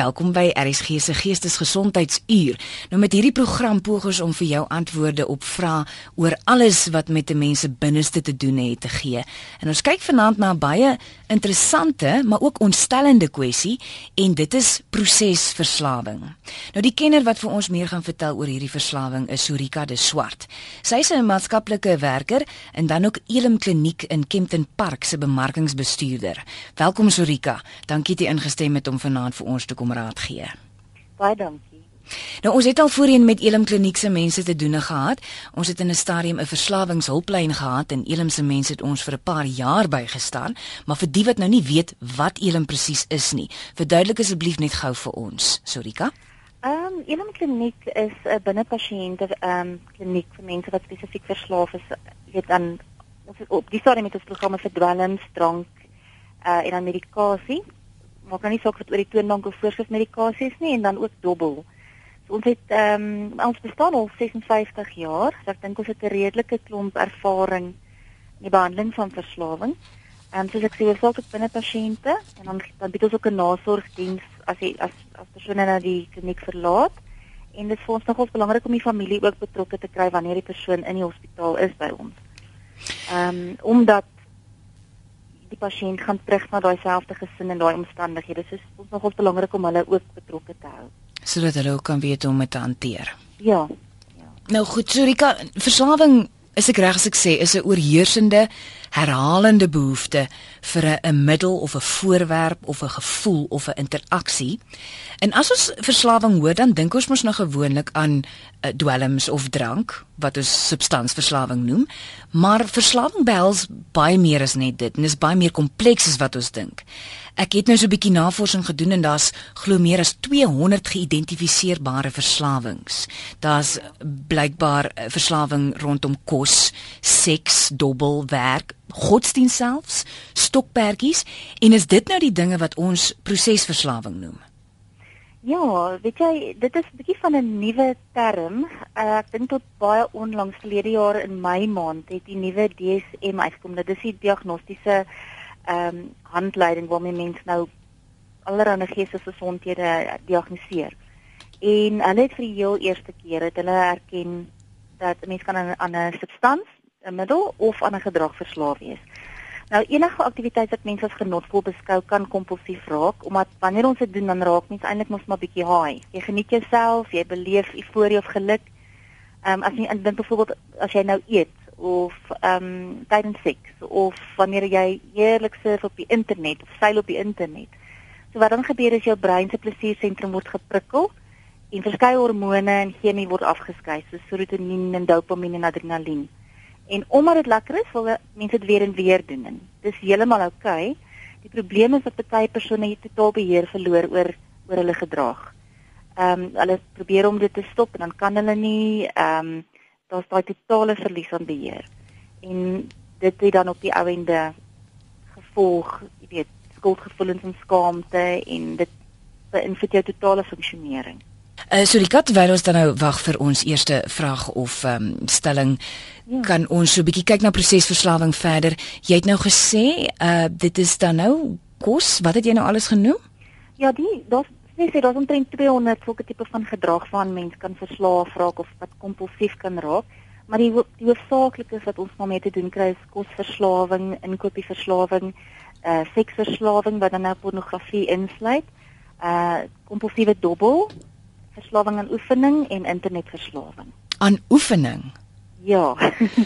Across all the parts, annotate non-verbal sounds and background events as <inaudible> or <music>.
Welkom by RSG se Geestesgesondheidsuur. Nou met hierdie program poog ons om vir jou antwoorde op vrae oor alles wat met 'n mens se binneste te doen het te gee. En ons kyk vanaand na 'n baie interessante, maar ook ontstellende kwessie en dit is prosesverslawing. Nou die kenner wat vir ons meer gaan vertel oor hierdie verslawing is Surika de Swart. Sy is 'n maatskaplike werker en dan ook Elim Kliniek in Kempton Park se bemarkingsbestuurder. Welkom Surika. Dankie dat jy ingestem het om vanaand vir ons te kom raad gee. Baie dankie. Nou ons het al voorheen met Elim Kliniek se mense te doen gehad. Ons het in 'n stadium 'n verslawingshulplyn gehad en Elim se mense het ons vir 'n paar jaar bygestaan, maar vir die wat nou nie weet wat Elim presies is nie, verduidelik asseblief net gou vir ons. Sorika. Ehm um, Elim Kliniek is 'n binnepasiënte ehm um, kliniek vir mense wat spesifiek verslaaf is, weet aan ons op die stadium met ons programme vir dwelms, drank uh en dan medikasie maak nou nie saak wat oor die toonbank of voorskrifmedikasies nie en dan ook dobbel. So ons het ehm um, ons bestaan al 56 jaar. So ek dink ons het 'n redelike klomp ervaring in die behandeling van verslawing. En soos ek sê, ons sorg binne pasiënte en dan dan bied ons ook 'n nasorgdiens as jy as as persone na die kliniek verlaat. En dit is vir ons nogals belangrik om die familie ook betrokke te kry wanneer die persoon in die hospitaal is by ons. Ehm um, omdat die pasiënt gaan terug na daai selfde gesin en daai omstandighede. Dit is ons nogals belangrik om hulle ook betrokke te hou. Sodat hulle ook kan weet hoe om dit te hanteer. Ja. Ja. Nou goed, Surika, verslawing is ek reg as ek sê is 'n oorheersende herhalende behoefte vir 'n middel of 'n voorwerp of 'n gevoel of 'n interaksie. En as ons verslawing hoor, dan dink ons mos nou gewoonlik aan uh, dwelms of drank, wat ons substansverslawing noem, maar verslawing behels baie meer as net dit en is baie meer kompleks as wat ons dink. Ek het nou so 'n bietjie navorsing gedoen en daar's glo meer as 200 geïdentifiseerbare verslawings. Daar's blykbaar eh, verslawing rondom kos, seks, dobbel, werk, godsdienst selfs, stokperdjies en is dit nou die dinge wat ons prosesverslawing noem? Ja, weet jy, dit is 'n bietjie van 'n nuwe term. Uh, ek dink tot baie onlangs verlede jaar in Mei maand het die nuwe DSM uitgekom. Dit is die diagnostiese ehm um, handleiding waarmee mense nou allerlei geestesgesondhede diagnoseer. En hulle het vir die heel eerste keer het hulle erken dat 'n mens kan aan 'n substans 'n middel of aan 'n gedrag verslaaf wees. Nou enige aktiwiteit wat mense as genotvol beskou kan kompulsief raak omdat wanneer ons dit doen dan raak mens eintlik mos maar bietjie high. Jy geniet jouself, jy beleef euforie of geluk. Ehm um, as jy dink byvoorbeeld as jy nou eet of ehm um, tydens seks of wanneer jy heerlik surf op die internet of seil op die internet. So wat dan gebeur is jou brein se plesiersentrum word geprikkel en verskeie hormone en chemie word afgeskei soos serotonien en dopamien en adrenalien. En omdat dit lekker is, wil mense dit weer en weer doen. En dis heeltemal oukei. Okay. Die probleem is dat baie persone totaal beheer verloor oor oor hulle gedrag. Ehm um, hulle probeer om dit te stop en dan kan hulle nie ehm um, daar's daai totale verlies aan beheer. En dit het dan op die ouende gevolg, jy weet, skuldgevoelens en skaamte en dit beïnvloed jou totale funksionering. Uh, so die kat terwyl ons dan nou wag vir ons eerste vraag of ehm um, stelling ja. kan ons so 'n bietjie kyk na prosesverslawing verder. Jy het nou gesê uh dit is dan nou kos, wat het jy nou alles genoem? Ja, die daar's sê sê daar's omtrent 200 sulke tipe van gedrag waaraan mens kan verslaaf raak of wat kompulsief kan raak. Maar die die hoofsaaklike wat ons maar mee te doen kry is kosverslawing, inkopieverslawing, uh seksverslawing wat dan nou pornografie insluit, uh kompulsiewe dobbel verslawing aan oefening en internetverslawing. Aan oefening? Ja.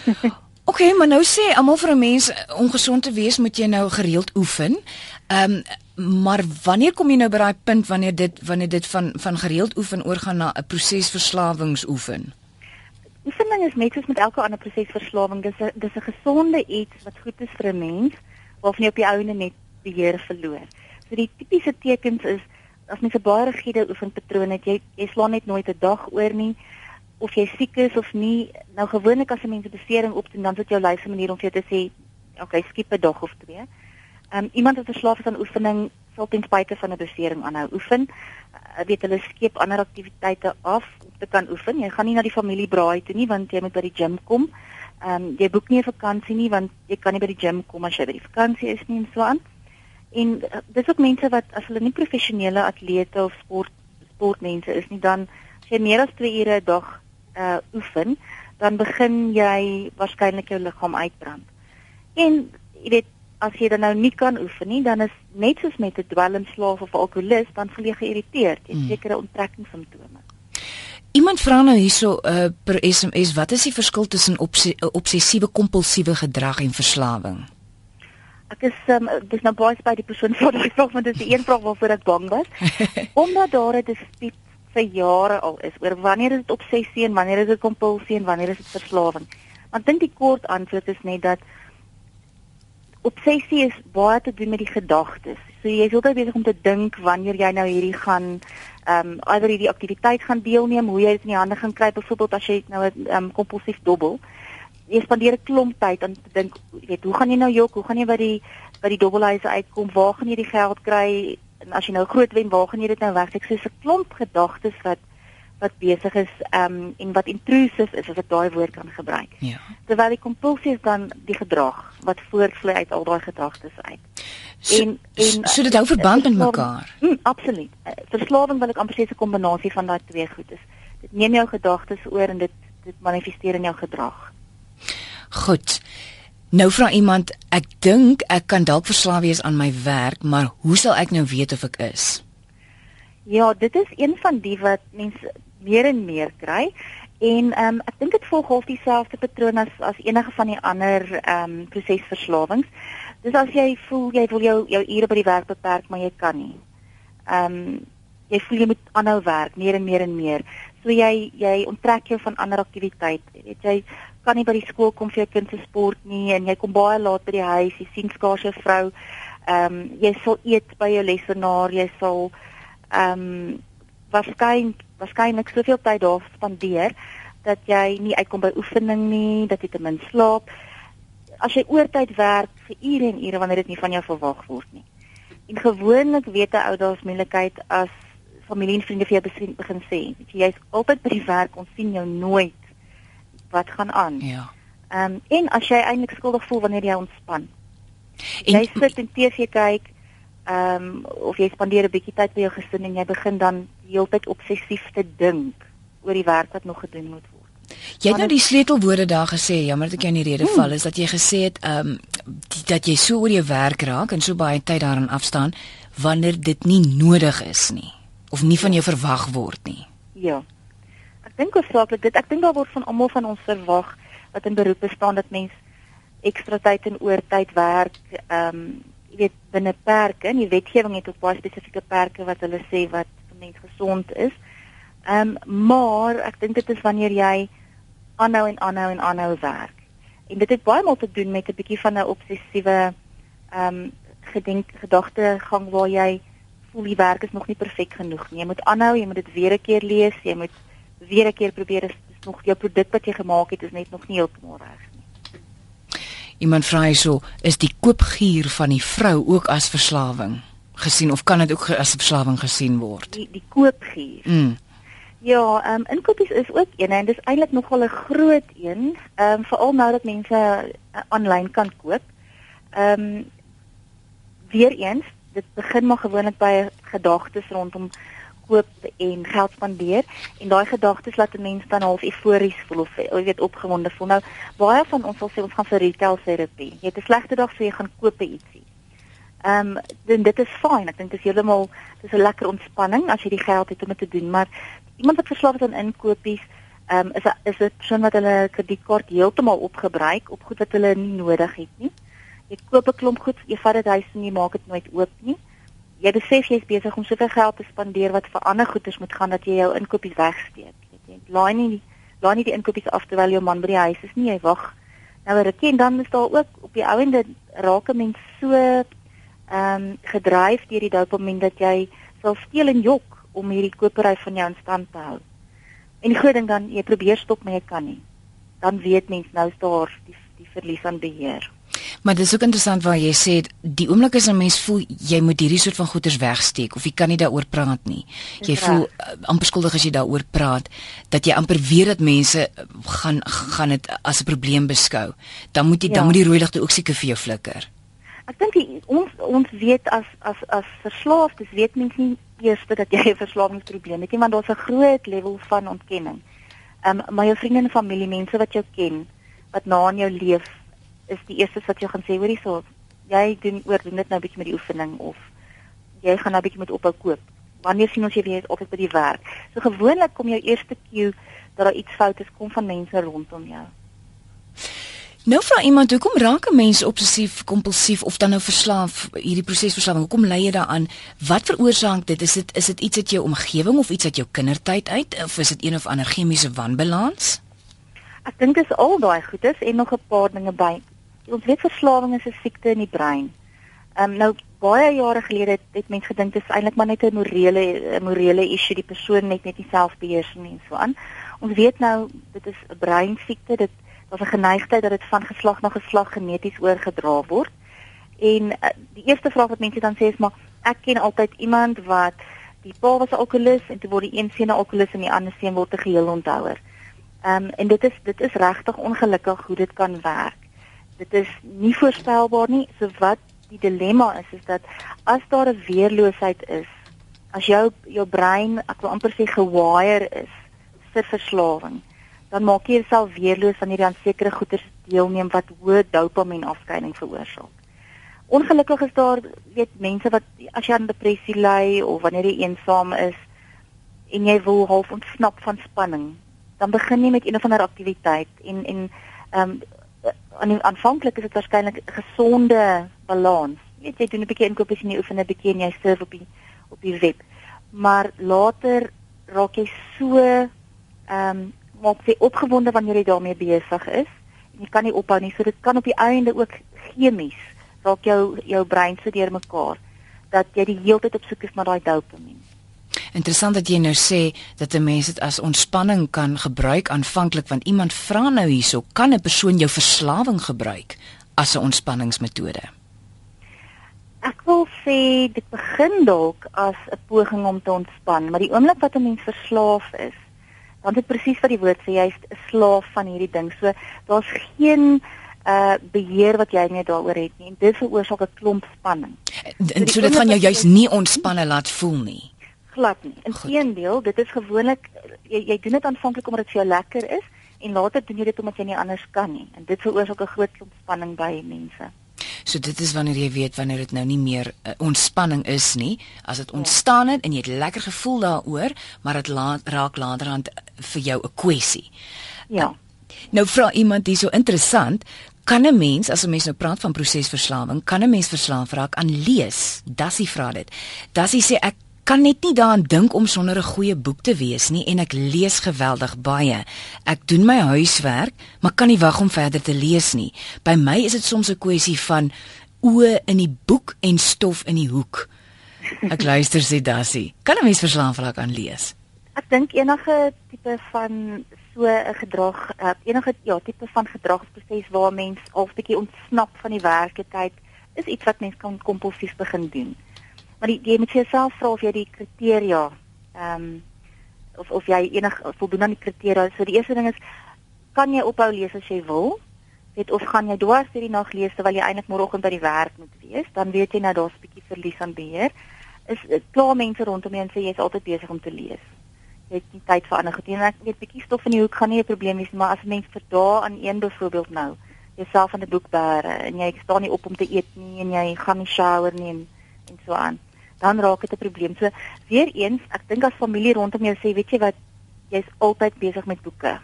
<laughs> OK, maar nou sê almal vir 'n mens ongesond te wees moet jy nou gereeld oefen. Ehm um, maar wanneer kom jy nou by daai punt wanneer dit wanneer dit van van gereeld oefen oorgaan na 'n prosesverslawingsoefen? Oefening is net soos met elke ander prosesverslawing, dis 'n dis 'n gesonde iets wat goed is vir 'n mens waarvan jy op die ouene net beheer verloor. So die tipiese tekens is as mens 'n baie rigiede oefenpatroon het, jy jy slaan net nooit 'n dag oor nie of jy siek is of nie. Nou gewoonlik as 'n mens 'n besering opdoen, dan sit jou lyf se manier om vir jou te sê, okay, skiep 'n dag of twee. Um, iemand wat verslaaf is aan oefening, sal ten spyte van 'n besering aanhou oefen. Uh, weet hulle skep ander aktiwiteite af om te kan oefen. Jy gaan nie na die familie braai toe nie want jy moet by die gim kom. Ehm um, jy boek nie 'n vakansie nie want jy kan nie by die gim kom as jy by die vakansie is nie en so aan En uh, dis ook mense wat as hulle nie professionele atlete of sport sportmense is nie, dan as jy meer as 2 ure 'n dag uh oefen, dan begin jy waarskynlik jou liggaam uitbrand. En jy weet as jy dan nou nie kan oefen nie, dan is net soos met 'n dwelmslaaf of 'n alkolikus, dan voel jy geïrriteerd, jy het mm. sekere onttrekkingssimptome. Iemand vra nou hierso uh, per SMS, wat is die verskil tussen obsessiewe kompulsiewe gedrag en verslawing? Ek is um, dis nou baie by die persoon wat <laughs> daai vraag want dit is die een vraag waarvoor ek bang was. <laughs> Omdat daar 'n dispuut vir jare al is oor wanneer is dit obsessie en wanneer is dit kompulsie en wanneer is dit verslawing. Want dink die kort antwoord is net dat obsessie is baie te doen met die gedagtes. So jy is altyd besig om te dink wanneer jy nou hierdie gaan ehm um, either hierdie aktiwiteit gaan deelneem, hoe jy dit in die hande gaan kry, byvoorbeeld as jy nou 'n um, kompulsief dobbel jy spandeer 'n klomp tyd aan te dink, jy weet, hoe gaan jy nou jok? Hoe gaan jy by die by die dobbelhuise uitkom? Waar gaan jy die geld kry? En as jy nou groot wen, waar gaan jy dit nou wegsteek? So 'n klomp gedagtes wat wat besig is um en wat intrusive is as ek daai woord kan gebruik. Ja. Terwyl die kompulsie is dan die gedrag wat voortvloei uit al daai gedagtes uit. So, en en so dit hou verband met mekaar. Mm, absoluut. Eh, verslawing wil ek amper sê 'n kombinasie van daai twee goed is. Dit neem jou gedagtes oor en dit dit manifesteer in jou gedrag. Goed. Nou vra iemand, ek dink ek kan dalk verslaaf wees aan my werk, maar hoe sal ek nou weet of ek is? Ja, dit is een van die wat mense meer en meer kry en ehm um, ek dink dit volg half dieselfde patroon as as enige van die ander ehm um, prosesverslawings. Dis as jy voel jy wil jou jou ure by die werk beperk, maar jy kan nie. Ehm um, jy voel jy moet aanhou werk meer en meer en meer. So jy jy onttrek jou van ander aktiwiteite. Weet jy kan nie by die skool kom vir jou kind se sport nie en jy kom baie laat by die huis, jy sien skaars jou vrou. Ehm um, jy sal eet by jou lesenaar, jy sal ehm um, waarskynlik waarskynlik soveel tyd daar spandeer dat jy nie uitkom by oefening nie, dat jy te min slaap. As jy oortyd werk vir ure en ure wanneer dit nie van jou verwag word nie. En gewoonlik weet 'n ou daar's moeilikheid as familie en vriende vir jou begin sê, jy's altyd by die werk, ons sien jou nooit wat gaan aan. Ja. Ehm um, en as jy eintlik skuldig voel wanneer jy ontspan. En, jy sit en TV kyk, ehm um, of jy spandeer 'n bietjie tyd by jou gesin en jy begin dan heeltyd obsessief te dink oor die werk wat nog gedoen moet word. Jy het nou die sleutelwoorde daar gesê, jammer dat ek jou in die rede hmm. val, is dat jy gesê het ehm um, dat jy so oor jou werk raak en so baie tyd daarin afstaan wanneer dit nie nodig is nie of nie van jou verwag word nie. Ja dink oorsaaklik dit ek dink daar word van almal van ons verwag wat in beroepe staan dat mens ekstra tyd en oortyd werk ehm um, jy weet binne perke en die wetgewing het ook baie spesifieke perke wat hulle sê wat vir mens gesond is. Ehm um, maar ek dink dit is wanneer jy aanhou en aanhou en aanhou werk. En dit het baie maal te doen met 'n bietjie van 'n obsessiewe ehm um, gedink gedagtegang waar jy voel die werk is nog nie perfek genoeg nie. Jy moet aanhou, jy moet dit weer 'n keer lees, jy moet weer 'n keer probeer is, is nog jou produk wat jy gemaak het is net nog nie heeltemal reg nie. Iemand vra hyso, is die koopgier van die vrou ook as verslawing gesien of kan dit ook as verslawing gesien word? Die die koopgier. Mm. Ja, ehm um, inkopies is ook een en dis eintlik nogal 'n groot een, ehm um, veral nou dat mense aanlyn uh, kan koop. Ehm um, weereens, dit begin maar gewoonlik by gedagtes rondom koop en geld spandeer en daai gedagtes laat 'n mens dan half eufories voel of jy weet opgewonde voel. Nou baie van ons sal sê ons gaan vir retail terapie. Jy het 'n slegte dag so jy gaan koop ietsie. Ehm um, dit is fyn. Ek dink dit is heeltemal dis 'n lekker ontspanning as jy die geld het om dit te doen, maar iemand wat verslaaf is aan inkopies, ehm um, is a, is dit schon wat hulle kredietkaart heeltemal opgebruik op goed wat hulle nie nodig het nie. Jy koop 'n klomp goed, jy vat dit huis en jy maak dit nooit oop nie jy besef jy's besig om soveel geld te spandeer wat vir ander goederes moet gaan dat jy jou inkopies wegsteek. Jy laai nie laai nie die inkopies af terwyl jou man by die huis is nie. Jy wag nou 'n rukkie en dan is daar ook op die ouende raak 'n mens so ehm um, gedryf deur die dopamien dat jy sal steel en jok om hierdie kopery van jou in stand te hou. En die groot ding dan jy probeer stop maar jy kan nie. Dan weet mens nou is daar die die verlies aan beheer. Maar dis ook interessant waar jy sê die oomblik as 'n mens voel jy moet hierdie soort van goeders wegsteek of jy kan nie daaroor praat nie. Jy voel uh, amper skuldig as jy daaroor praat dat jy amper weet dat mense uh, gaan gaan dit as 'n probleem beskou. Dan moet jy ja. dan moet die rooi ligte ook seker vir jou flikker. Ek dink ons ons weet as as as verslaafdes weet mens nie eers dat jy 'n verslawingsprobleem het nie, want daar's 'n groot level van ontkenning. Ehm um, maar jou vriende en familie, mense wat jou ken, wat na in jou leef, is die eerstes wat jy gaan sê, hoorie so, jy doen oor doen dit nou 'n bietjie met die oefening of jy gaan nou 'n bietjie met ophou koop. Wanneer sien ons jy weer op by die werk? So gewoonlik kom jou eerste cue dat daar iets fout is kom van mense rondom jou. Nou vra iemand hoekom raak 'n mens obsessief kompulsief of dan nou verslaaf hierdie proses verslawing hoekom lei jy daaraan wat veroorsaak dit is dit is dit iets uit jou omgewing of iets uit jou kindertyd uit of is dit een of ander chemiese wanbalans Ek dink dit is al daai goedes en nog 'n paar dinge by ons weet verslawing is 'n siekte in die brein Ehm um, nou baie jare gelede het, het mense gedink dit is eintlik maar net 'n morele morele issue die persoon net net nie selfbeheersing en so aan ons weet nou dit is 'n breinsiekte dit daar's 'n geneigtheid dat dit van geslag na geslag geneties oorgedra word. En uh, die eerste vraag wat mense dan sê is maar ek ken altyd iemand wat die pa was 'n alkolikus en toe word die een seun 'n alkolikus en die ander seun word 'n geheel onthouer. Ehm um, en dit is dit is regtig ongelukkig hoe dit kan werk. Dit is nie voorspelbaar nie. So wat die dilemma is is dat as daar 'n weerloosheid is, as jou jou brein, ek wil amper sê gewire is vir verslawing, dan maak jy jouself weerloos wanneer jy aan sekere goeders deelneem wat hoë dopamien afskeiding veroorsaak. Ongelukkig is daar weet mense wat as jy aan depressie ly of wanneer jy eensaam is en jy wil half ontsnap van spanning, dan begin jy met een of ander aktiwiteit en en ehm um, aan aanvanklik is dit waarskynlik gesonde balans. Weet jy doen 'n bietjie inkopies en jy oefen 'n bietjie en jy surf op die op die web. Maar later raak jy so ehm um, maak jy opgewonde wanneer jy daarmee besig is en jy kan nie ophou nie. So dit kan op die einde ook chemies raak jou jou brein so deurmekaar dat jy die hele tyd op soek is na daai dopamien. Interessant dat jy nou sê dat 'n mens dit as ontspanning kan gebruik aanvanklik want iemand vra nou hierso kan 'n persoon jou verslawing gebruik as 'n ontspanningsmetode. Ek wil sê dit begin dalk as 'n poging om te ontspan, maar die oomblik wat 'n mens verslaaf is, want dit presies wat die woord sê jy's 'n slaaf van hierdie ding. So daar's geen uh beheer wat jy net daaroor het nie en dit veroorsaak 'n klomp spanning. En so dit gaan jou juis nie ontspanne laat voel nie. Glad nie. Inteendeel, dit is gewoonlik jy jy doen dit aanvanklik omdat dit vir jou lekker is en later doen jy dit omdat jy nie anders kan nie en dit veroorsaak 'n groot klomp spanning by mense. So dit is wanneer jy weet wanneer dit nou nie meer uh, ontspanning is nie, as dit ja. ontstaan het en jy het lekker gevoel daaroor, maar dit la raak laterand vir jou 'n kwessie. Ja. Uh, nou vra iemand hier so interessant, kan 'n mens as 'n mens nou praat van prosesverslawing, kan 'n mens verslaaf raak aan lees? Dassie vra dit. Dassie sê ek kan net nie daaraan dink om sonder 'n goeie boek te wees nie en ek lees geweldig baie. Ek doen my huiswerk, maar kan nie wag om verder te lees nie. By my is dit soms 'n kwessie van oë in die boek en stof in die hoek. Ek <laughs> luister sê Dassie. Kan 'n mens verslaaf raak aan lees? Ek dink enige tipe van so 'n gedrag, uh, enige ja, tipe van gedragsproses waar mens al 'n bietjie ontsnap van die werklikheid, is iets wat mens kan kompulsief begin doen maar die, jy moet jouself vra of jy die kriteria ehm um, of of jy enig voldoen aan die kriteria. So die eerste ding is kan jy ophou lees as jy wil? Weet of gaan jy dwars deur die nag lees terwyl jy eintlik môreoggend by die werk moet wees? Dan weet jy nou daar's 'n bietjie verlies aan beheer. Is klaar mense rondom jou en sê jy's altyd besig om te lees. Jy het nie tyd vir ander goed nie. Ek weet bietjie stof in die hoek gaan nie 'n probleem wees, maar as mens vir dae aan een byvoorbeeld nou jouself aan 'n boek bære en jy staan nie op om te eet nie en jy gaan nie shower nie en, en so aan dan raak dit 'n probleem. So weer eens, ek dink as familie rondom jou sê, weet jy wat, jy's altyd besig met boeke.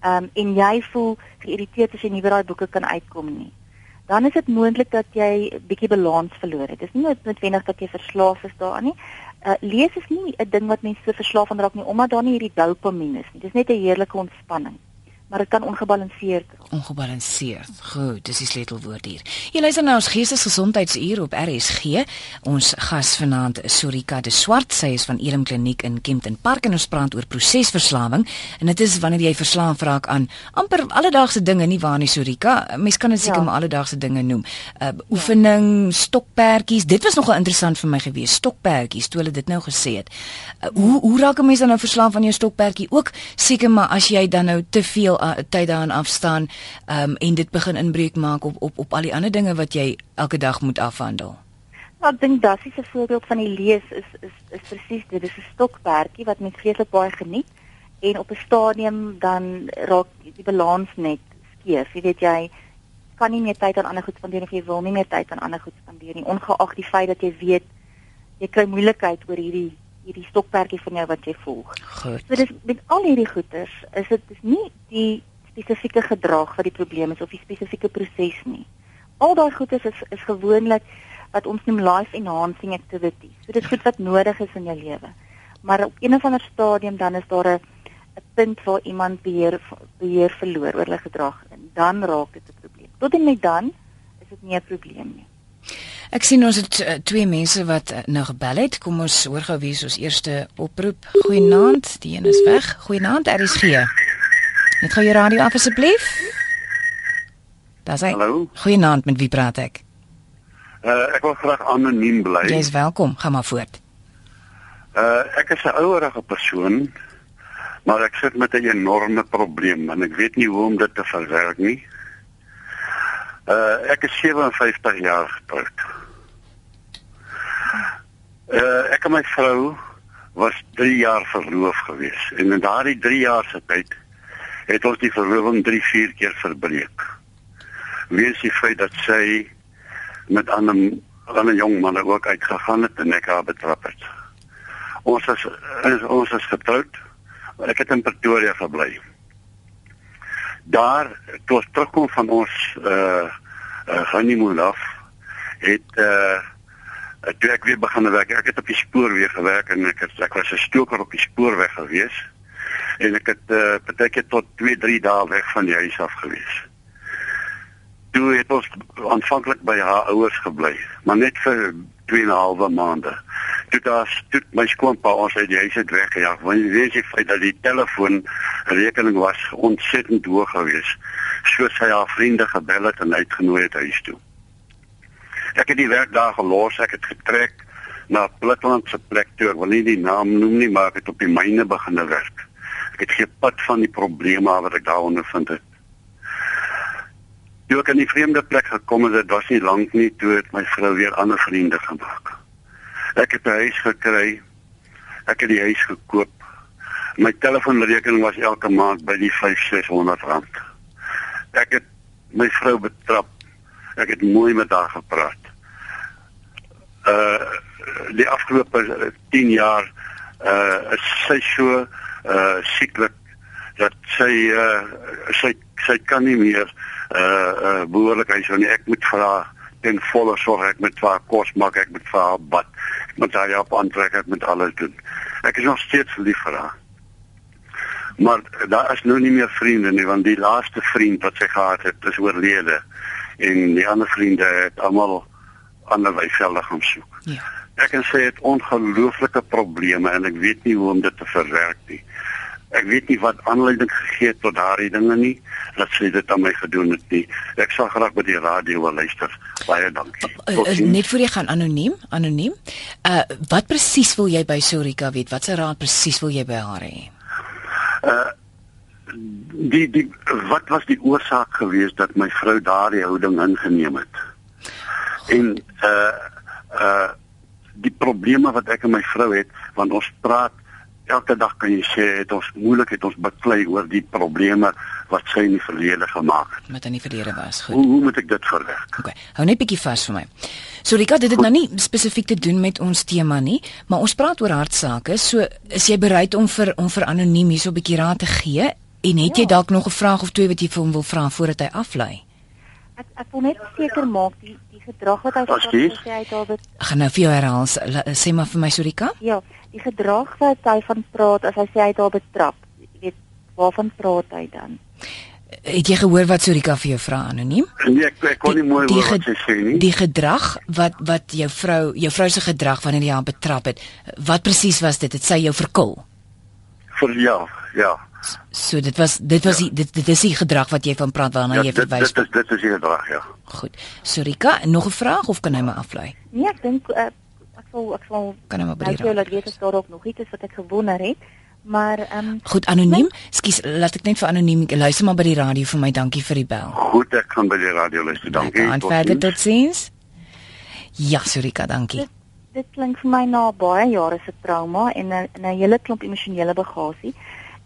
Ehm um, en jy voel geïrriteerd as jy nie by daai boeke kan uitkom nie. Dan is dit moontlik dat jy bietjie balans verloor het. Dit is nie noodwendig dat jy verslaaf is daaraan nie. Uh lees is nie 'n ding wat mense so verslaaf aan raak nie omdat daar nie hierdie dopamien is nie. Dis net 'n heerlike ontspanning maar dit kan ongebalanseerd raak. Ongebalanseerd. Goed, dis die sleutelwoord hier. Jy luister nou ons geestesgesondheidsuur op RSG. Ons gas vanaand is Sorika de Swart. Sy is van Elim Kliniek in Kempton Park en ons praat oor prosesverslawing. En dit is wanneer jy verslaaf raak aan amper alledaagse dinge nie waar nie Sorika. Mens kan dit seker ja. maar alledaagse dinge noem. Uh oefening, ja. stokperdjies. Dit was nogal interessant vir my gewees. Stokperdjies, toe hulle dit nou gesê het. Uh, hoe hoe raak 'n mens dan nou verslaaf aan jou stokperdjie? Ook seker maar as jy dan nou te veel soveel uh, tyd daarin afstaan um, en dit begin inbreuk maak op op op al die ander dinge wat jy elke dag moet afhandel. Nou, ek dink Dassie se voorbeeld van die lees is is is presies. Dit is 'n stokperdjie wat mens vreeslik baie geniet en op 'n stadium dan raak die balans net skeef. Jy weet jy kan nie meer tyd aan ander goed spandeer of jy wil nie meer tyd aan ander goed spandeer nie ongeag die feit dat jy weet jy kry moeilikheid oor hierdie hierdie stokperdjie van jou wat jy volg. Goed. So dis met al hierdie goeters is dit is nie die spesifieke gedrag wat die probleem is of die spesifieke proses nie. Al daai goeters is is gewoonlik wat ons noem life enhancing activities. So dit is goed wat nodig is in jou lewe. Maar op een of ander stadium dan is daar 'n 'n punt waar iemand beheer beheer verloor oor hulle gedrag en dan raak dit 'n probleem. Tot en met dan is dit nie 'n probleem nie. Ek sien ons het uh, twee mense wat uh, nou gebel het. Kom ons hoor gou wie is ons eerste oproep. Goeienaand, die een is weg. Goeienaand, RSG. Net gou jou radio af asseblief. Daar's hy. Hallo. Goeienaand, met wie praat ek? Uh ek wil graag anoniem bly. Jy's welkom. Gaan maar voort. Uh ek is 'n ouerige persoon, maar ek sit met 'n enorme probleem en ek weet nie hoe om dit te verwerk nie. Uh ek is 57 jaar getroud. Uh ek en my vrou was 3 jaar verloof gewees en in daardie 3 jaar se tyd het ons die verloving 3, 4 keer verbreek. Wees die feit dat sy met ander ander jong manne ook uitgegaan het en ek haar betrap het. Ons is, is ons is getroud. Ek het in Pretoria gebly. Daar toe ons terugkom van ons uh honeymoon af het uh toe ek weer begin werk. Ek het op die spoorweeg gewerk en ek het ek was 'n stoker op die spoorweg gewees en ek het uh partykeer tot 2, 3 dae weg van die huis af gewees toe het ons aanvanklik by haar ouers gebly, maar net vir 2 en 'n halwe maande. Toe daar toe my skoonpa ons uit die huis uit weggejaag, want jy weet jy feit dat die telefoonrekening was ontsettend hoog geweest, soos sy haar vriende gebel het en uitgenooi het huis toe. Ek het die werk daar gelos, ek het getrek na Plitland se plek toe, ek wil nie die naam noem nie, maar ek het op die myne begin werk. Ek het gepad van die probleme wat ek daar ondervind het. Toe ek in die vreemde plek gekom het, dit was nie lank nie toe het my vrou weer ander vriende gemaak. Ek het 'n huis gekry. Ek het die huis gekoop. My telefoonrekening was elke maand by die 5600 rand. Ek het my vrou betrap. Ek het mooi met haar gepraat. Uh die afgelope 10 jaar uh is sy so uh sieklik dat sy uh sy sy kan nie meer uh uh behoorlik hy sou nie. Ek moet vir haar ten volle sorg. Ek vir haar kos maak. Ek vir haar bad. Ek moet haar op aantrek. Ek moet alles doen. Ek is nog steeds lief vir haar. Maar daar is nou nie meer vriende nie want die laaste vriend wat sy gehad het is oorlede. En die ander vriende het almal ander wyselde gaan soek Ja. ek en sy het ongelooflike probleme en ek weet nie hoe om dit te verwerk nie Ek weet nie wat aanleiding gegee het tot daardie dinge nie dat sy dit aan my gedoen het nie. Ek sal graag by die radio wil luister. Baie dankie. Uh, uh, net voor jy gaan anoniem, anoniem. Uh wat presies wil jy by Sorika weet? Wat se raad presies wil jy by haar hê? die die wat was die oorsaak geweest dat my vrou daardie houding ingeneem het? En uh uh die probleme wat ek en my vrou het, want ons praat elke dag kan jy sê het ons moeilik het ons beklei oor die probleme wat sy in die verlede gemaak het. Wat in die verlede was. Goed. Hoe hoe moet ek dit verwerk? Okay. Hou net bietjie vas vir my. Sorika, dit het nou nie spesifiek te doen met ons tema nie, maar ons praat oor hartsake. So, is jy bereid om vir om vir anoniem hierso 'n bietjie raad te gee? En het jy Ja. dalk nog 'n vraag of twee wat jy vir hom wil vra voordat hy aflei? Ek ek wil net seker maak die die gedrag wat hy Asseblief. sê hy het al dit Ek gaan nou vir jou herhaal. Sê maar vir my Sorika. ja, die gedrag wat hy van praat as hy sê hy het al betrap. Jy weet waarvan praat hy dan? Het jy gehoor wat Sorika vir jou vra anoniem? Nee, ek ek kon nie mooi hoor wat sy sê nie. die gedrag wat wat jou vrou, jou vrou se gedrag wanneer jy haar betrap het, wat presies was dit? Het sy jou verkil? vir ja, ja. So dit was dit was die, dit dit is die gedrag wat jy van praat waarna ja jy dit, verwys. dit is dit is die gedrag, ja. Goed. Sorika, nog 'n vraag of kan hy my aflei? Nee, ek dink uh, ek sal ek sal Kan nou die jou raad laat weet as daar ook nog iets is wat ek gewonder het. Maar ehm um, Goed, anoniem. Skus, laat ek net vir anoniem luister maar by die radio vir my. Dankie vir die bel. Goed, ek gaan by die radio luister. Dankie. En verder tot sins. Ja, Surika, dankie. Dit- dit klink vir my na baie jare se trauma en 'n 'n hele klomp emosionele bagasie.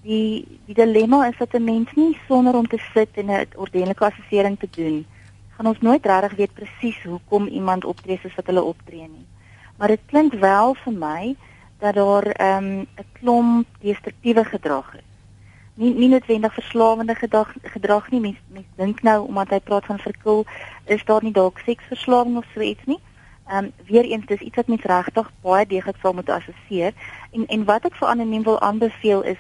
Die die dilemma is dat 'n mens nie sonder om te sit en 'n ordentlike assessering te doen, gaan ons nooit regtig weet presies hoekom iemand optree soos wat hulle optree nie. Maar dit klink wel vir my dat daar ehm, 'n um, klomp destruktiewe gedrag is. Nie nie noodwendig verslawende gedrag gedrag nie. Mens mens dink nou omdat hy praat van verkil, is daar nie dalk seksverslawing of so iets nie. Ehm um, weer eens dis iets wat mens regtig baie deeglik sal moet assesseer en en wat ek vir anoniem wil aanbeveel is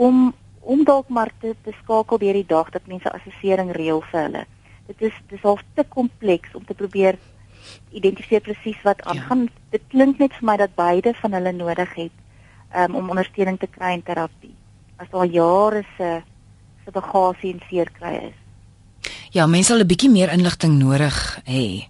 om om dalk maar te, te skakel deur die dag dat mense assessering reël vir hulle. Dit is dis half te kompleks om te probeer identifiseer presies wat aangaan. Ja. Dit klink net vir my dat beide van hulle nodig het um, om ondersteuning te kry in terapie. As daar jare se se bagasie en seer kry is. Ja, mense sal 'n bietjie meer inligting nodig hê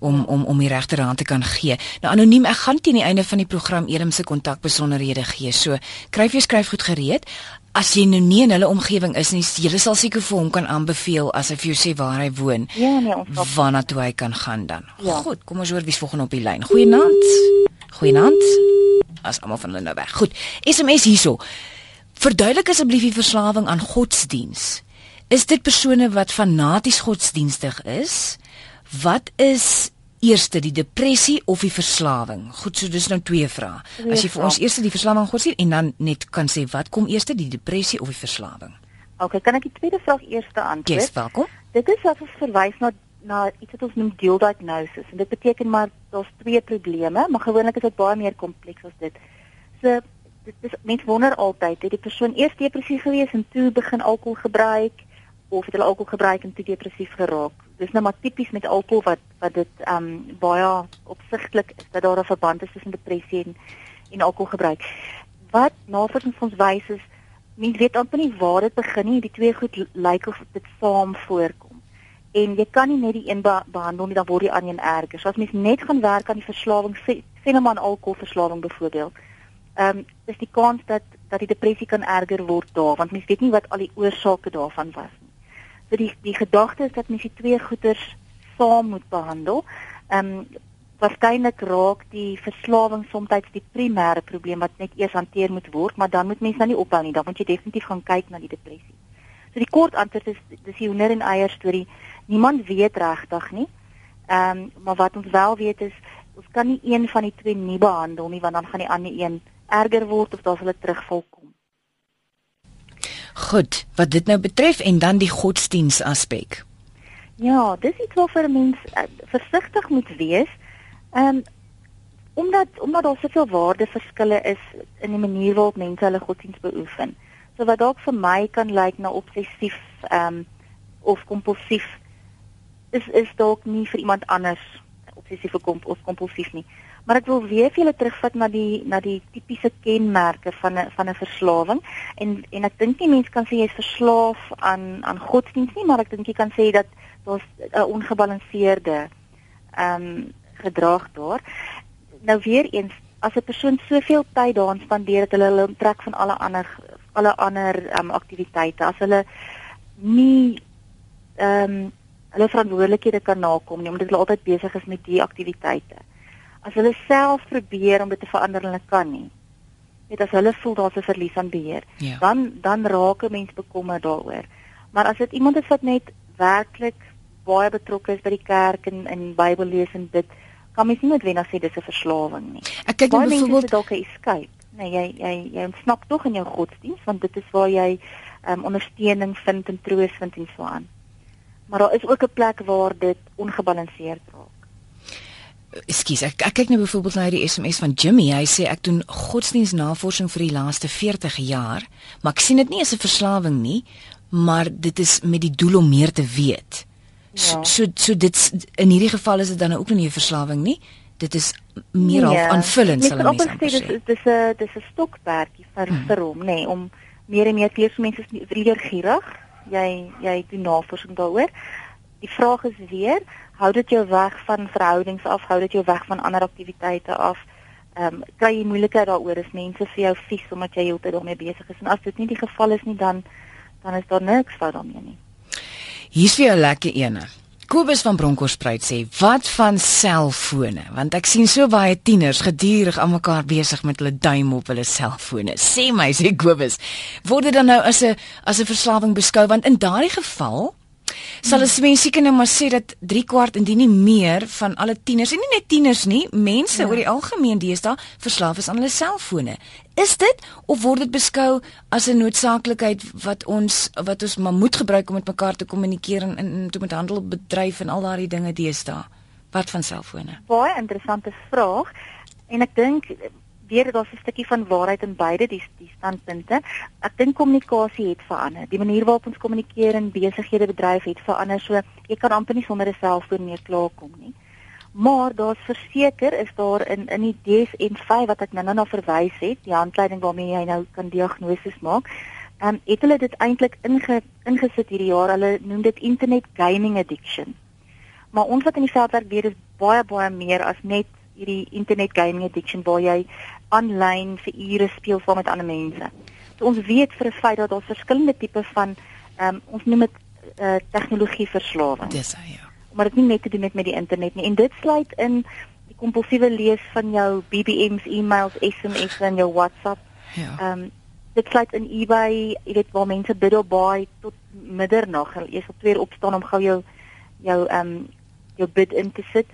om om om die regte raad te kan gee. Nou anoniem, ek gaan teen die einde van die program Edem se kontakbesonderhede gee. So, skryf jou skryfgoed gereed. As jy nou nie in hulle omgewing is nie, jy sal seker vir hom kan aanbeveel as hy vir jou sê waar hy woon. Ja, nee, ons sal Waarna toe hy kan gaan dan. Ja. Goed, kom ons hoor wie's volgende op die lyn. Goeienaand. Goeienaand. As almal van hulle nou weg. Goed. SMS hierso. Verduidelik asseblief die verslawing aan godsdiens. Is dit persone wat fanaties godsdienstig is? Wat is eerste die depressie of die verslawing? Goed, so dis nou twee vrae. As jy vir ons eers die verslawing aan godsdienst en dan net kan sê wat kom eerste die depressie of die verslawing? Okay, kan ek die tweede vraag eers antwoord? Yes, welkom. Dit is as ons verwys na na iets wat ons noem dual diagnosis en dit beteken maar daar's twee probleme, maar gewoonlik is dit baie meer kompleks as dit. So dit is mense wonder altyd, het die persoon eers depressief gewees en toe begin alkohol gebruik of het hulle alkohol gebruik en toe depressief geraak? Dis nou maar tipies met alkohol wat wat dit ehm um, baie opsigtelik is dat daar 'n verband is tussen depressie en en alkoholgebruik. Wat navorsing ons wys is mens weet amper nie waar dit begin nie. Die twee goed lyk of dit saam voorkom. En jy kan nie net die een be behandel nie, dan word die ander een erger. So as mens net gaan werk aan die verslawing, sê sê nou maar aan alkoholverslawing byvoorbeeld. Ehm um, is die kans dat dat die depressie kan erger word daar, want mens weet nie wat al die oorsake daarvan was nie. Die die gedagte is dat mens die twee goeters saam moet behandel. Ehm um, waarskynlik raak die verslawing soms die primêre probleem wat net eers hanteer moet word, maar dan moet mens nou nie ophou nie, dan moet jy definitief gaan kyk na die depressie. So die kort antwoord is dis die hoender en eier storie. Niemand weet regtig nie. Ehm um, maar wat ons wel weet is ons kan nie een van die twee nie behandel nie want dan gaan die ander een erger word of daar sal 'n terugval kom. Goed, wat dit nou betref en dan die godsdiens aspek. Ja, dis iets waarvoor mens uh, versigtig moet wees. Ehm um, omdat omdat daar soveel waardeverskille is in die manier waarop mense hulle godsdiens beoefen. So wat dalk vir my kan lyk na obsessief ehm um, of kompulsief is is dalk nie vir iemand anders obsessief of, komp of kompulsief nie. Maar ek wil weer vir julle terugvat na die na die tipiese kenmerke van 'n van 'n verslawing en en ek dink nie mense kan sê jy's verslaaf aan aan godsdiens nie, maar ek dink jy kan sê dat daar's 'n ongebalanseerde ehm um, gedrag daar. Nou weer eens, as 'n persoon soveel tyd daaraan spandeer dat hulle hulle onttrek van alle ander alle ander ehm um, aktiwiteite, as hulle nie ehm um, hulle verantwoordelikhede kan nakom nie omdat hulle altyd besig is met die aktiwiteite. As hulle self probeer om dit te verander en hulle kan nie. Net as hulle voel daar's 'n verlies aan beheer, Ja. dan dan raak 'n mens bekommerd daaroor. Maar as dit iemand is wat net werklik baie betrokke is by die kerk en in Bybel lees en dit kan mens nie noodwendig sê dis 'n verslawing nie. Ek kyk nou byvoorbeeld dalk 'n escape. Nee, jy jy jy ontsnap tog in jou godsdiens want dit is waar jy um, ondersteuning vind en troos vind en so aan. Maar daar is ook 'n plek waar dit ongebalanseerd raak. Ekskuus, ek, ek kyk nou byvoorbeeld na hierdie SMS van Jimmy. Hy sê ek doen godsdiensnavorsing vir die laaste 40 jaar, maar ek sien dit nie as 'n verslawing nie, maar dit is met die doel om meer te weet. So Ja. so, so dit in hierdie geval is dit dan ook nie 'n verslawing nie. Dit is meer Nee, half aanvullend sal mens mense sê sê. dis dis 'n dis 'n stokperdjie vir Hmm. vir hom, nê, nee, om meer en meer te leer. So mense is weer gierig. Jy jy doen navorsing daaroor. Die vraag is weer, hou dit jou weg van verhoudings af, hou dit jou weg van ander aktiwiteite af? ehm um, kry jy moeilikheid daaroor as mense vir jou vies omdat jy heeltyd daarmee besig is. En as dit nie die geval is nie, dan dan is daar niks fout daarmee nie. Hier's vir jou lekker ene. Kobus van Bronkhorstspruit sê, "Wat van selfone? Want ek sien so baie tieners gedurig aan mekaar besig met hulle duim op hulle selfone." Sê my, sê Kobus, word dit dan nou as 'n as 'n verslawing beskou want in daardie geval sal as mense seker nou maar sê dat 3 kwart indien nie meer van alle tieners en nie net tieners nie, mense ja. oor die algemeen deesdae verslaaf is aan hulle selfone. Is dit of word dit beskou as 'n noodsaaklikheid wat ons wat ons maar moet gebruik om met mekaar te kommunikeer en, en te met handel bedryf en al daardie dinge deesdae? Wat van selfone? Baie interessante vraag. En ek dink weer daar's 'n stukkie van waarheid in beide die die standpunte. Ek dink kommunikasie het verander. Die manier waarop ons kommunikeer in besighede bedryf het verander. So jy kan amper nie sonder 'n selfoon meer klaarkom nie. Maar daar's verseker is daar in in die DSM-5 wat ek nou-nou na verwys het, die handleiding waarmee jy nou kan diagnose maak. Ehm um, het hulle dit eintlik inge, ingesit hierdie jaar. Hulle noem dit internet gaming addiction. Maar ons wat in die veld werk weet is baie baie meer as net hierdie internet gaming addiction waar jy aanlyn vir ure speel saam met ander mense. So ons weet vir 'n feit dat daar verskillende tipe van ehm um, ons noem dit uh, tegnologie verslawing. Dis hy ja. Maar dit nie net te doen met met die internet nie en dit sluit in die kompulsiewe lees van jou BBM's, e-mails, SMS'e en jou WhatsApp. Ja. Ehm um, dit sluit in eBay, jy weet waar mense bid op baie tot middernag. Jy sal twee opstaan om gou jou jou ehm um, jou bid in te sit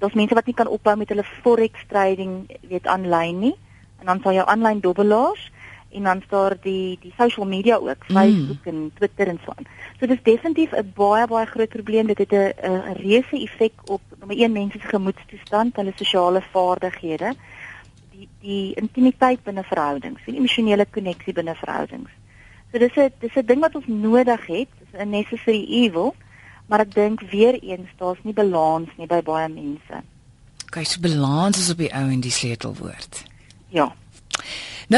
daar's mense wat nie kan ophou met hulle forex trading weet aanlyn nie en dan sal jou aanlyn dobbelaars en dan staar die die social media ook mm. Facebook mm. en Twitter en so aan. So dis definitief 'n baie baie groot probleem. Dit het 'n 'n reuse effek op nommer 1 mense se gemoedstoestand, hulle sosiale vaardighede, die die intimiteit binne verhoudings, die emosionele koneksie binne verhoudings. So dis 'n dis 'n ding wat ons nodig het, 'n necessary evil maar ek dink weer eens daar's nie balans nie by baie mense. Kyk, so balans is op die ou en die sleutelwoord. Ja. 0891104553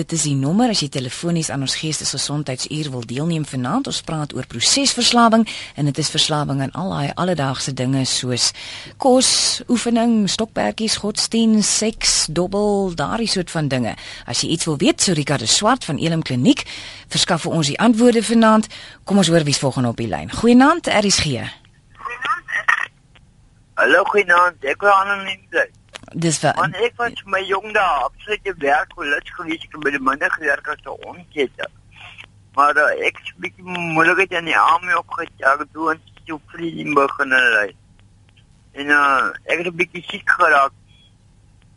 dit is die nommer as jy telefonies aan ons geestesgesondheidsuur wil deelneem vanaand ons praat oor prosesverslawing en dit is verslawing aan al daai alledaagse dinge soos kos, oefening, stokperdjies, godsdienst, seks, dobbel, daardie soort van dinge. As jy iets wil weet, Sorika de Swart van Elim Kliniek verskaf vir ons die antwoorde vanaand. Kom ons hoor wie's volgende op die lyn. Goeienaand, RSG. Hallo, goeienaand. Ek wil anoniem bly. Dis vir Want ek was my jong daar absolute werk hoe lus gewees ek by die minder gewerk as 'n onkete. Maar uh, ek het 'n bietjie moeilikheid aan die arme opgejaag toe en toe vriendin begin lê. En uh, ek het 'n bietjie siek geraak.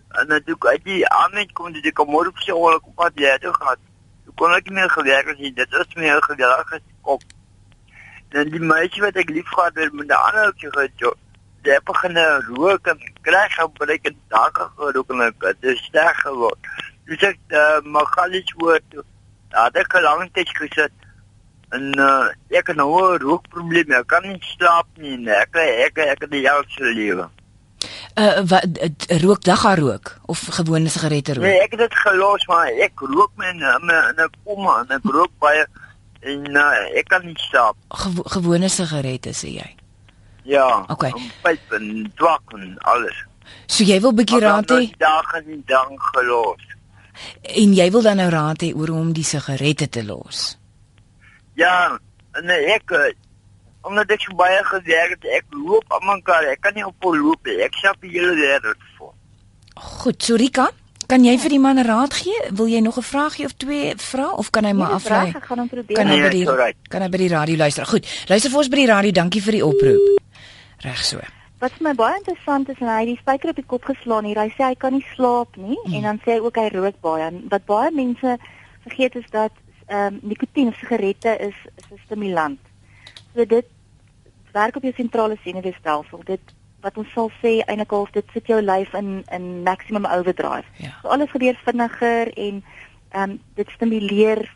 En natuurlik uit die arme kom dit kom môre op sy oor op pad jy toe gaan. Toe kon ek nie gewerk as dit is meer gedrag as kop. Dan die meisie wat ek liefgehad het met 'n ander ouetjie gehad jy begin rook en kry gebruik en dakke gerook en dit is sterk geword. Dis ek uh, maar galies woord. Ja, dit het lank tyd gesit. En uh, ek het nou 'n rookprobleem. Ek kan nie slaap nie. Nee. Ek ek ek het die hele lewe. Uh wat rook dagga rook of gewone sigarette rook? Nee, ek het dit gelos maar ek rook my in 'n koma en ek rook baie en uh, ek kan nie slaap. Gewo gewone sigarette sê jy? Ja. Okay. Pyp en twak en alles. So jy wil bietjie raad hê? Dag en dag gelos. En jy wil dan nou raad hê oor om die sigarette te los? Ja, en ek eh, omdat ek so baie gewerk het, ek loop aan mekaar. Ek kan nie op loop nie. Ek skep die hele wêreld vol. Goed, Sorika. Kan jy vir die man raad gee? Wil jy nog 'n vraagie of twee vra of kan hy maar nee, afraai? Ek gaan hom probeer. Kan hy by die nee, kan hy by die radio luister? Goed. Luister vir ons by die radio. Dankie vir die oproep. Reg so. Wat vir my baie interessant is, hy het die spyker op die kop geslaan hier. Hy sê hy kan nie slaap nie mm. en dan sê hy ook hy rook baie. Wat baie mense vergeet is dat ehm um, nikotien of sigarette is is 'n stimulant. So dit werk op jou sentrale senuweestelsel. Dit wat ons sal sê eintlik al dit sit jou lyf in in maximum overdrive. Ja. So alles gebeur vinniger en ehm um, dit stimuleer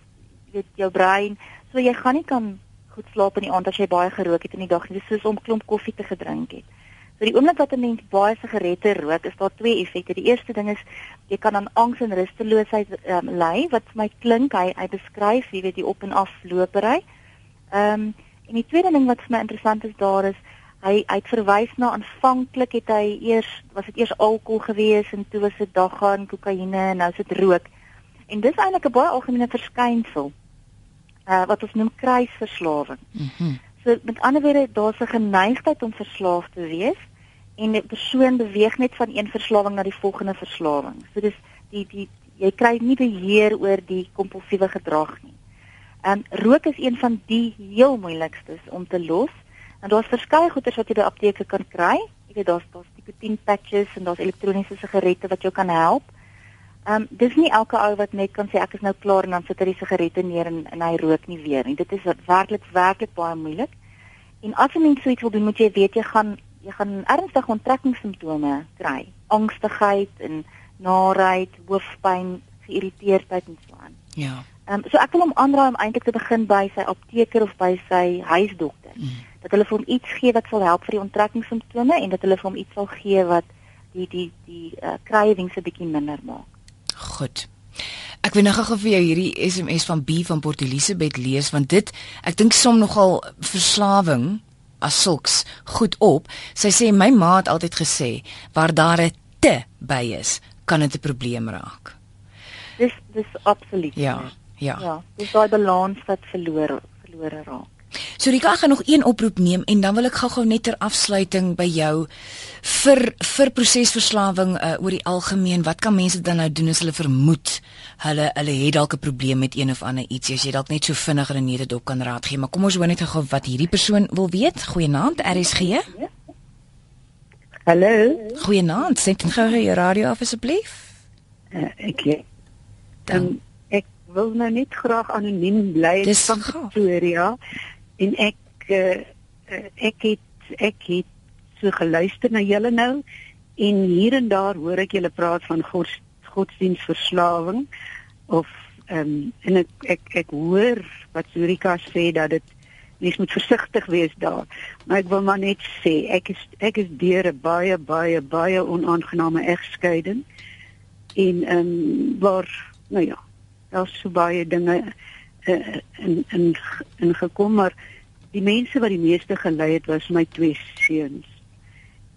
weet jou brein. So jy gaan nie kan goed slaap in die aand as jy baie gerook het in die dag. Dis soos om klomp koffie te gedrink het. So die oomblik wat 'n mens baie sigarette rook, is daar twee effekte. Die eerste ding is jy kan aan angs en rusteloosheid um, ly wat vir my klink hy hy beskryf, jy weet die op en af lopery. Ehm um, en die tweede ding wat vir my interessant is daar is Hy hy het verwys na aanvanklik het hy eers was dit eers alkohol gewees en toe was dit dagga en kokaine en nou is dit rook. En dis eintlik 'n baie algemene verskynsel. Uh wat ons noem kruisverslawing. Mm so met ander woorde daar's 'n geneigtheid om verslaaf te wees en 'n persoon beweeg net van een verslawing na die volgende verslawing. So dis die die jy kry nie beheer oor die kompulsiewe gedrag nie. En rook is een van die heel moeilikstes om te los. En daar's verskeie goeders wat jy by apteke kan kry. Jy weet daar's daar's nikotien patches en daar's elektroniese sigarette wat jou kan help. Ehm um, dis nie elke ou wat net kan sê ek is nou klaar en dan sit hy die sigarette neer en en hy rook nie weer nie. Dit is werklik werklik baie moeilik. En as jy mens so iets wil doen, moet jy weet jy gaan jy gaan ernstige onttrekkingssimptome kry. Angstigheid en naarheid, hoofpyn, geïrriteerdheid en so aan. Ja. Ehm um, so ek wil hom aanraai om eintlik te begin by sy apteker of by sy huisdokter. Mm. Dat hulle vir hom iets gee wat sal help vir die onttrekkingssimptome en dat hulle vir hom iets sal gee wat die die die uh, krywings 'n bietjie minder maak. Goed. Ek wil nou gou vir jou hierdie SMS van B van Port Elizabeth lees want dit ek dink som nogal verslawing as sulks goed op. Sy sê my ma het altyd gesê waar daar 'n te by is, kan dit 'n probleem raak. Dis dis absoluut. Ja. Ja. Ja, dis daai balans wat verloor verlore raak. So Rika ek gaan nog een oproep neem en dan wil ek gou-gou net ter afsluiting by jou vir vir prosesverslawing uh, oor die algemeen wat kan mense dan nou doen as hulle vermoed hulle hulle het dalk 'n probleem met een of ander iets as jy dalk net so vinnig in 'n nederdop kan raad gee maar kom ons hoor net gou wat hierdie persoon wil weet. Goeienaand RSG Hallo, goeienaand sit gou jou radio af asseblief. Uh, ek um, dan. Ek wil nou net graag anoniem bly van gaaf. Pretoria en ek uh, ek het ek het so geluister na julle nou en hier en daar hoor ek julle praat van gods godsdienstverslawing of ehm um, en ek ek ek hoor wat Surika sê dat dit mens moet versigtig wees daar. Maar ek wil maar net sê ek is ek is deur 'n baie baie baie onaangename egskeiding en ehm um, waar nou ja, daar's so baie dinge uh, in in in gekom maar die mense wat die meeste gelei het was my twee seuns.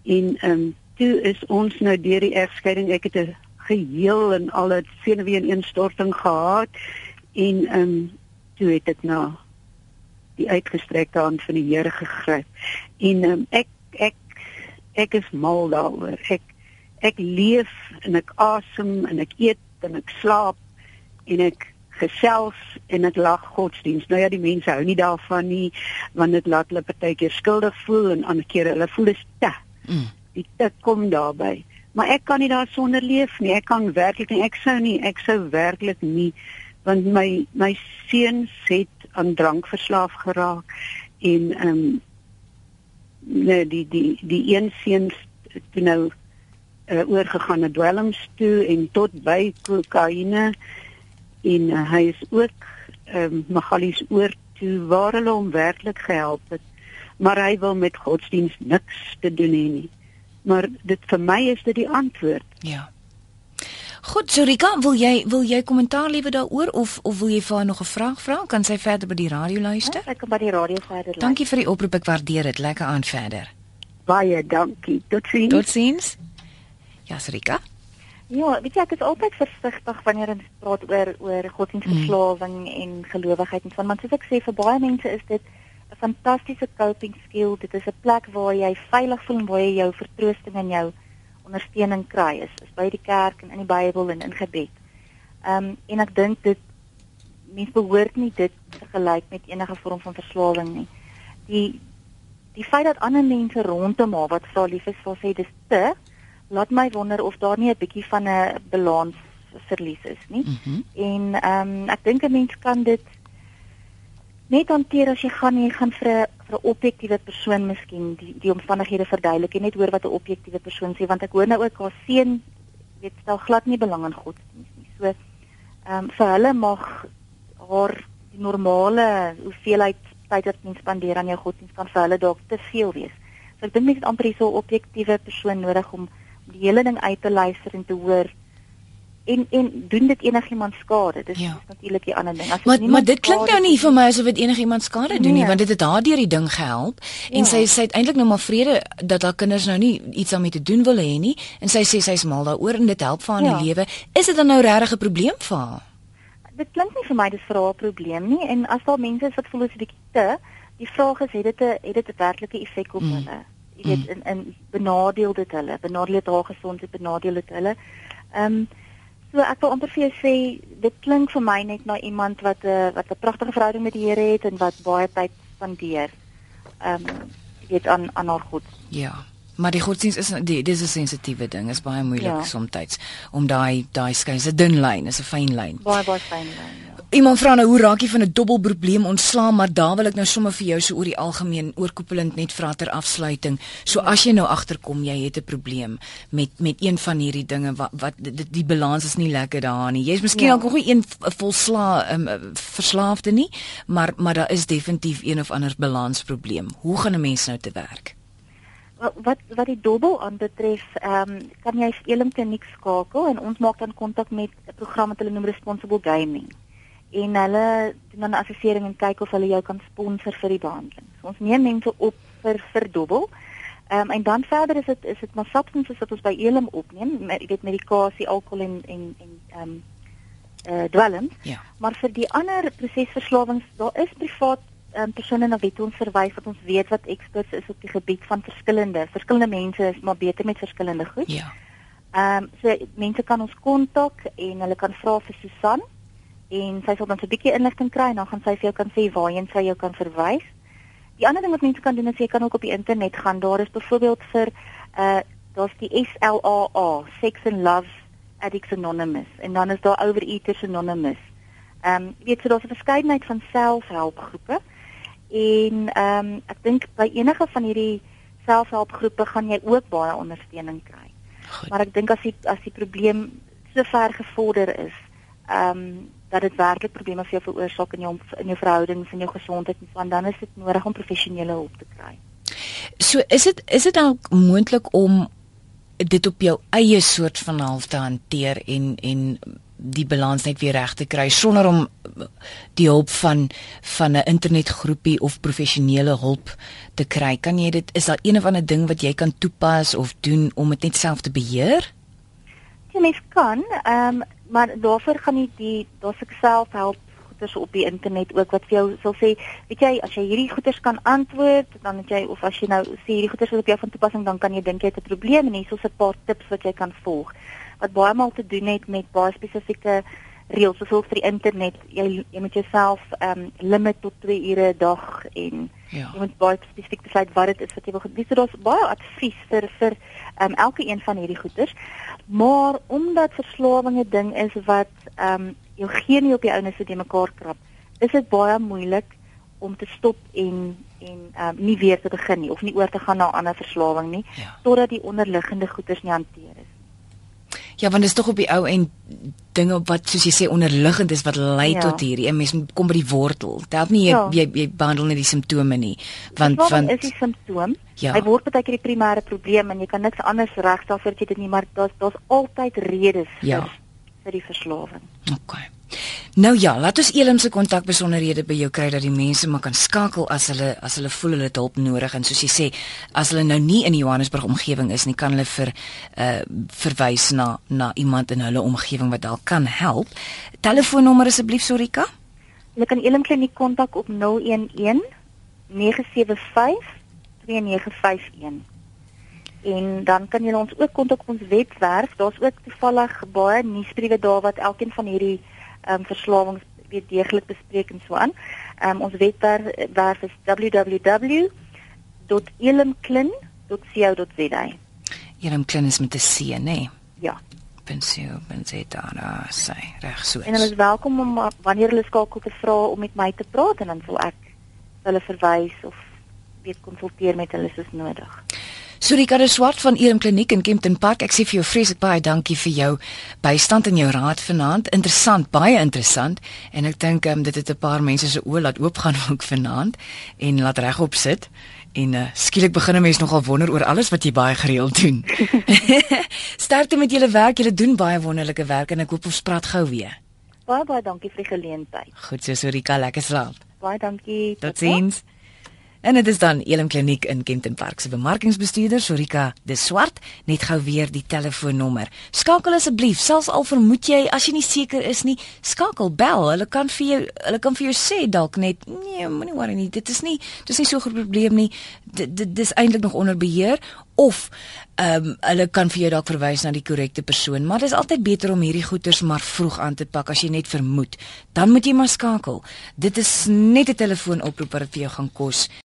En ehm um, toe is ons nou deur die egskeiding ek het 'n geheel en al 'n senuweeinstorting gehad en ehm um, toe het ek na die uitgestrekte hand van die Here gegryp. En um, ek ek ek is mal daaroor. Ek ek leef en ek asem en ek eet en ek slaap en ek gesels en ek lag godsdiens. Nou ja, die mense hou nie daarvan nie want dit laat hulle partykeer skuldig voel en ander kere hulle voel dit te. mm, Die te kom daarbey. Maar ek kan nie daarsonder leef nie. Ek kan werklik nie ek sou nie ek sou werklik nie want my my seuns het aan drank verslaaf geraak en ehm um, nee die die die een seun toe nou uh, oorgegaan na dwelms toe en tot by kokaine en uh, hy is ook ehm um, Magalies oor toe waar hulle hom werklik gehelp het maar hy wil met godsdiens niks te doen hê nie maar dit vir my is dit die antwoord ja Goed, so Rika, wil jy wil jy kommentaar liewer daaroor of of wil jy vir haar nog 'n vraag vra? Kan sy verder by die radio luister? Ek kan by die radio verder luister. Dankie vir die oproep, ek waardeer dit. Lekker aan verder. baie dankie totsiens Totsiens. Ja, Rika. Ja, weet jy ek is altyd versigtig wanneer ons praat oor oor godsdienstverslawing mm. en gelowigheid en van want soos ek sê vir baie mense is dit 'n fantastiese coping skill. Dit is 'n plek waar jy veilig voel en waar jy jou vertroosting en jou ondersteuning kry is, is by die kerk en in die Bybel en in gebed. Ehm um, en ek dink dit mense behoort nie dit vergelyk met enige vorm van verslawing nie. Die die feit dat ander mense rondom haar wat vra lief is, wil sê dis te laat my wonder of daar nie 'n bietjie van 'n balans verlies is nie. Mm En ehm um, ek dink 'n mens kan dit net hanteer as jy gaan jy gaan vir 'n vir 'n objektiewe persoon miskien die die omstandighede verduidelik en net hoor wat 'n objektiewe persoon sê want ek hoor nou ook haar seun weet stel glad nie belang in godsdienst nie. So ehm um, vir hulle mag haar die normale hoeveelheid tyd wat mens spandeer aan jou godsdienst kan vir hulle dalk te veel wees. So ek dink mens het amper so 'n objektiewe persoon nodig om die hele ding uit te luister en te hoor en en doen dit enigiemand skade? Dis, Ja. natuurlik die ander ding. As Maar maar dit klink nou nie vir my asof dit enigiemand skade doen nie, Nee. want dit het haar deur die ding gehelp en Ja. sy sy het eintlik nou maar vrede dat haar kinders nou nie iets daarmee te doen wil hê nie en sy sê sy's mal daaroor en dit help vir haar in Ja. die lewe. Is dit dan nou regtig 'n probleem vir haar? dit klink nie vir my dis vir haar 'n probleem nie en as daar mense is wat voel dit 'n bietjie te, die vraag is het dit 'n het dit 'n werklike effek op Mm. hulle? Jy weet in in benadeel dit hulle, benadeel dit haar gesondheid, benadeel dit hulle. Ehm so ek wil amper vir jou sê dit klink vir my net na iemand wat 'n wat 'n pragtige verhouding met die Here het en wat baie tyd spandeer. Ehm jy weet aan aan haar God. Ja. Maar die godsdienst is die dis 'n sensitiewe ding. Is baie moeilik Ja. soms om daai daai skei 'n dun lyn, is 'n fyn lyn. Baie baie fyn lyn. Ja. Iemand vra nou hoe raak jy van 'n dubbelprobleem ontslaan, maar daar wil ek nou sommer vir jou so oor die algemeen oorkoepelend net vra ter afsluiting. So as jy nou agterkom jy het 'n probleem met met een van hierdie dinge wat wat die, die balans is nie lekker daar nie. Jy's miskien Ja. dalk nog nie een volsla um, verslaafde nie, maar maar daar is definitief een of ander balansprobleem. Hoe gaan 'n mens nou te werk? Wat wat wat die dobbel aanbetref, ehm um, kan jy Elim Kliniek skakel en ons maak dan kontak met 'n program wat hulle noem Responsible Gaming. En hulle doen dan 'n assessering en kyk of hulle jou kan sponsor vir die behandeling. So ons neem mense op vir vir dobbel. Ehm um, en dan verder is dit is dit maar substances wat ons by Elim opneem, met, jy weet medikasie, alkohol en en en ehm um, eh uh, dwelms. Ja. Maar vir die ander prosesverslawings, daar is privaat um, persone na wie ons verwys wat ons weet wat experts is op die gebied van verskillende verskillende mense is maar beter met verskillende goed. Ja. Ehm um, so mense kan ons kontak en hulle kan vra vir Susan en sy sal dan so 'n bietjie inligting kry en dan gaan sy vir jou kan sê waarheen sy jou kan verwys. Die ander ding wat mense kan doen is jy kan ook op die internet gaan. Daar is byvoorbeeld vir uh daar's die SLAA, Sex and Love Addicts Anonymous en dan is daar Overeaters Anonymous. Ehm um, jy weet so daar's 'n verskeidenheid van selfhelpgroepe en ehm um, ek dink by enige van hierdie selfhelpgroepe gaan jy ook baie ondersteuning kry. Goed. Maar ek dink as die as die probleem so ver gevorder is, ehm um, dat dit werklik probleme vir jou veroorsaak in jou in jou verhoudings en jou gesondheid en so aan, dan is dit nodig om professionele hulp te kry. So is dit is dit dalk moontlik om dit op jou eie soort van half te hanteer en en die balans net weer reg te kry sonder om die hulp van van 'n internetgroepie of professionele hulp te kry. Kan jy dit is daar een of ander ding wat jy kan toepas of doen om dit net self te beheer? Ja, mens kan, ehm um, maar daarvoor gaan nie die daar se selfhelp goeders op die internet ook wat vir jou sal sê, weet jy, as jy hierdie goeders kan antwoord, dan het jy of as jy nou sê hierdie goeders is op jou van toepassing, dan kan jy dink jy het 'n probleem en hier is 'n paar tips wat jy kan volg. Wat baie maal te doen het met baie spesifieke reëls, soos vir die internet, jy jy moet jouself ehm um, limit tot 2 ure 'n dag en Ja. Jy moet baie spesifiek besluit wat dit is wat jy wil gedoen. So daar's baie advies vir vir um, elke een van hierdie goeters. Maar omdat verslawing 'n ding is wat ehm um, jou gene op die ouene so te mekaar krap, is dit baie moeilik om te stop en en ehm um, nie weer te begin nie of nie oor te gaan na 'n ander verslawing nie Ja. totdat die onderliggende goeters nie hanteer is. Ja, want dit is tog op die ou en dinge wat soos jy sê onderliggend is wat lei Ja. tot hierdie. 'n Mens kom by die wortel. Dit help nie jy, Ja. jy jy behandel net die simptome nie. Want Verslawing want is die simptoom. Ja. Hy word baie keer die primêre probleem en jy kan niks anders regstel vir dit nie, maar daar's daar's altyd redes Ja. vir vir die verslawing. Okay. Nou ja, laat ons Elim se kontakbesonderhede by jou kry dat die mense maar kan skakel as hulle as hulle voel hulle het hulp nodig en soos jy sê, as hulle nou nie in die Johannesburg omgewing is nie, kan hulle vir uh verwys na na iemand in hulle omgewing wat dalk kan help. Telefoonnommer asseblief Sorika? Jy kan Elim Kliniek kontak op 011 975 2951. En dan kan jy ons ook kontak op ons webwerf. Daar's ook toevallig baie nuusbriewe daar wat elkeen van hierdie um, verslawings weet deeglik bespreek en so aan. Ehm um, ons webwerf werf is www.elimklin.co.za. Elim Klin is met 'n C, nê? Nee. Ja. Pensio, penseta, daar sê reg so. En hulle is welkom om uh, wanneer hulle skakel te vra om met my te praat en dan sal ek hulle verwys of weet konsulteer met hulle soos nodig. Sorika de Swart van Elim Kliniek in Kempton Park. Ek sê vir jou vreeslik baie dankie vir jou bystand en jou raad vanaand. Interessant, baie interessant en ek dink um, dit het 'n paar mense se oë laat oopgaan <laughs> ook vanaand en laat regop sit En uh, skielik begin 'n mens nogal wonder oor alles wat jy baie gereeld doen. <laughs> <laughs> Sterkte met julle werk, julle doen baie wonderlike werk en ek hoop ons praat gou weer. Baie baie dankie vir die geleentheid. Goed so Sorika, lekker slaap. Baie dankie. Totsiens. En dit is dan Elim Kliniek in Kenton Park se bemarkingsbestuurder Sorika De Swart, net gou weer die telefoonnommer. Skakel asseblief, selfs al vermoed jy as jy nie seker is nie, skakel bel. Hulle kan vir jou hulle kan vir jou sê dalk net nee, moenie worry nie. Dit is nie dis nie so 'n probleem nie. Dit dis eintlik nog onder beheer of ehm um, hulle kan vir jou dalk verwys na die korrekte persoon, maar dit is altyd beter om hierdie goeters maar vroeg aan te pak as jy net vermoed. Dan moet jy maar skakel. Dit is net 'n telefoonoproep wat dit vir jou gaan kos.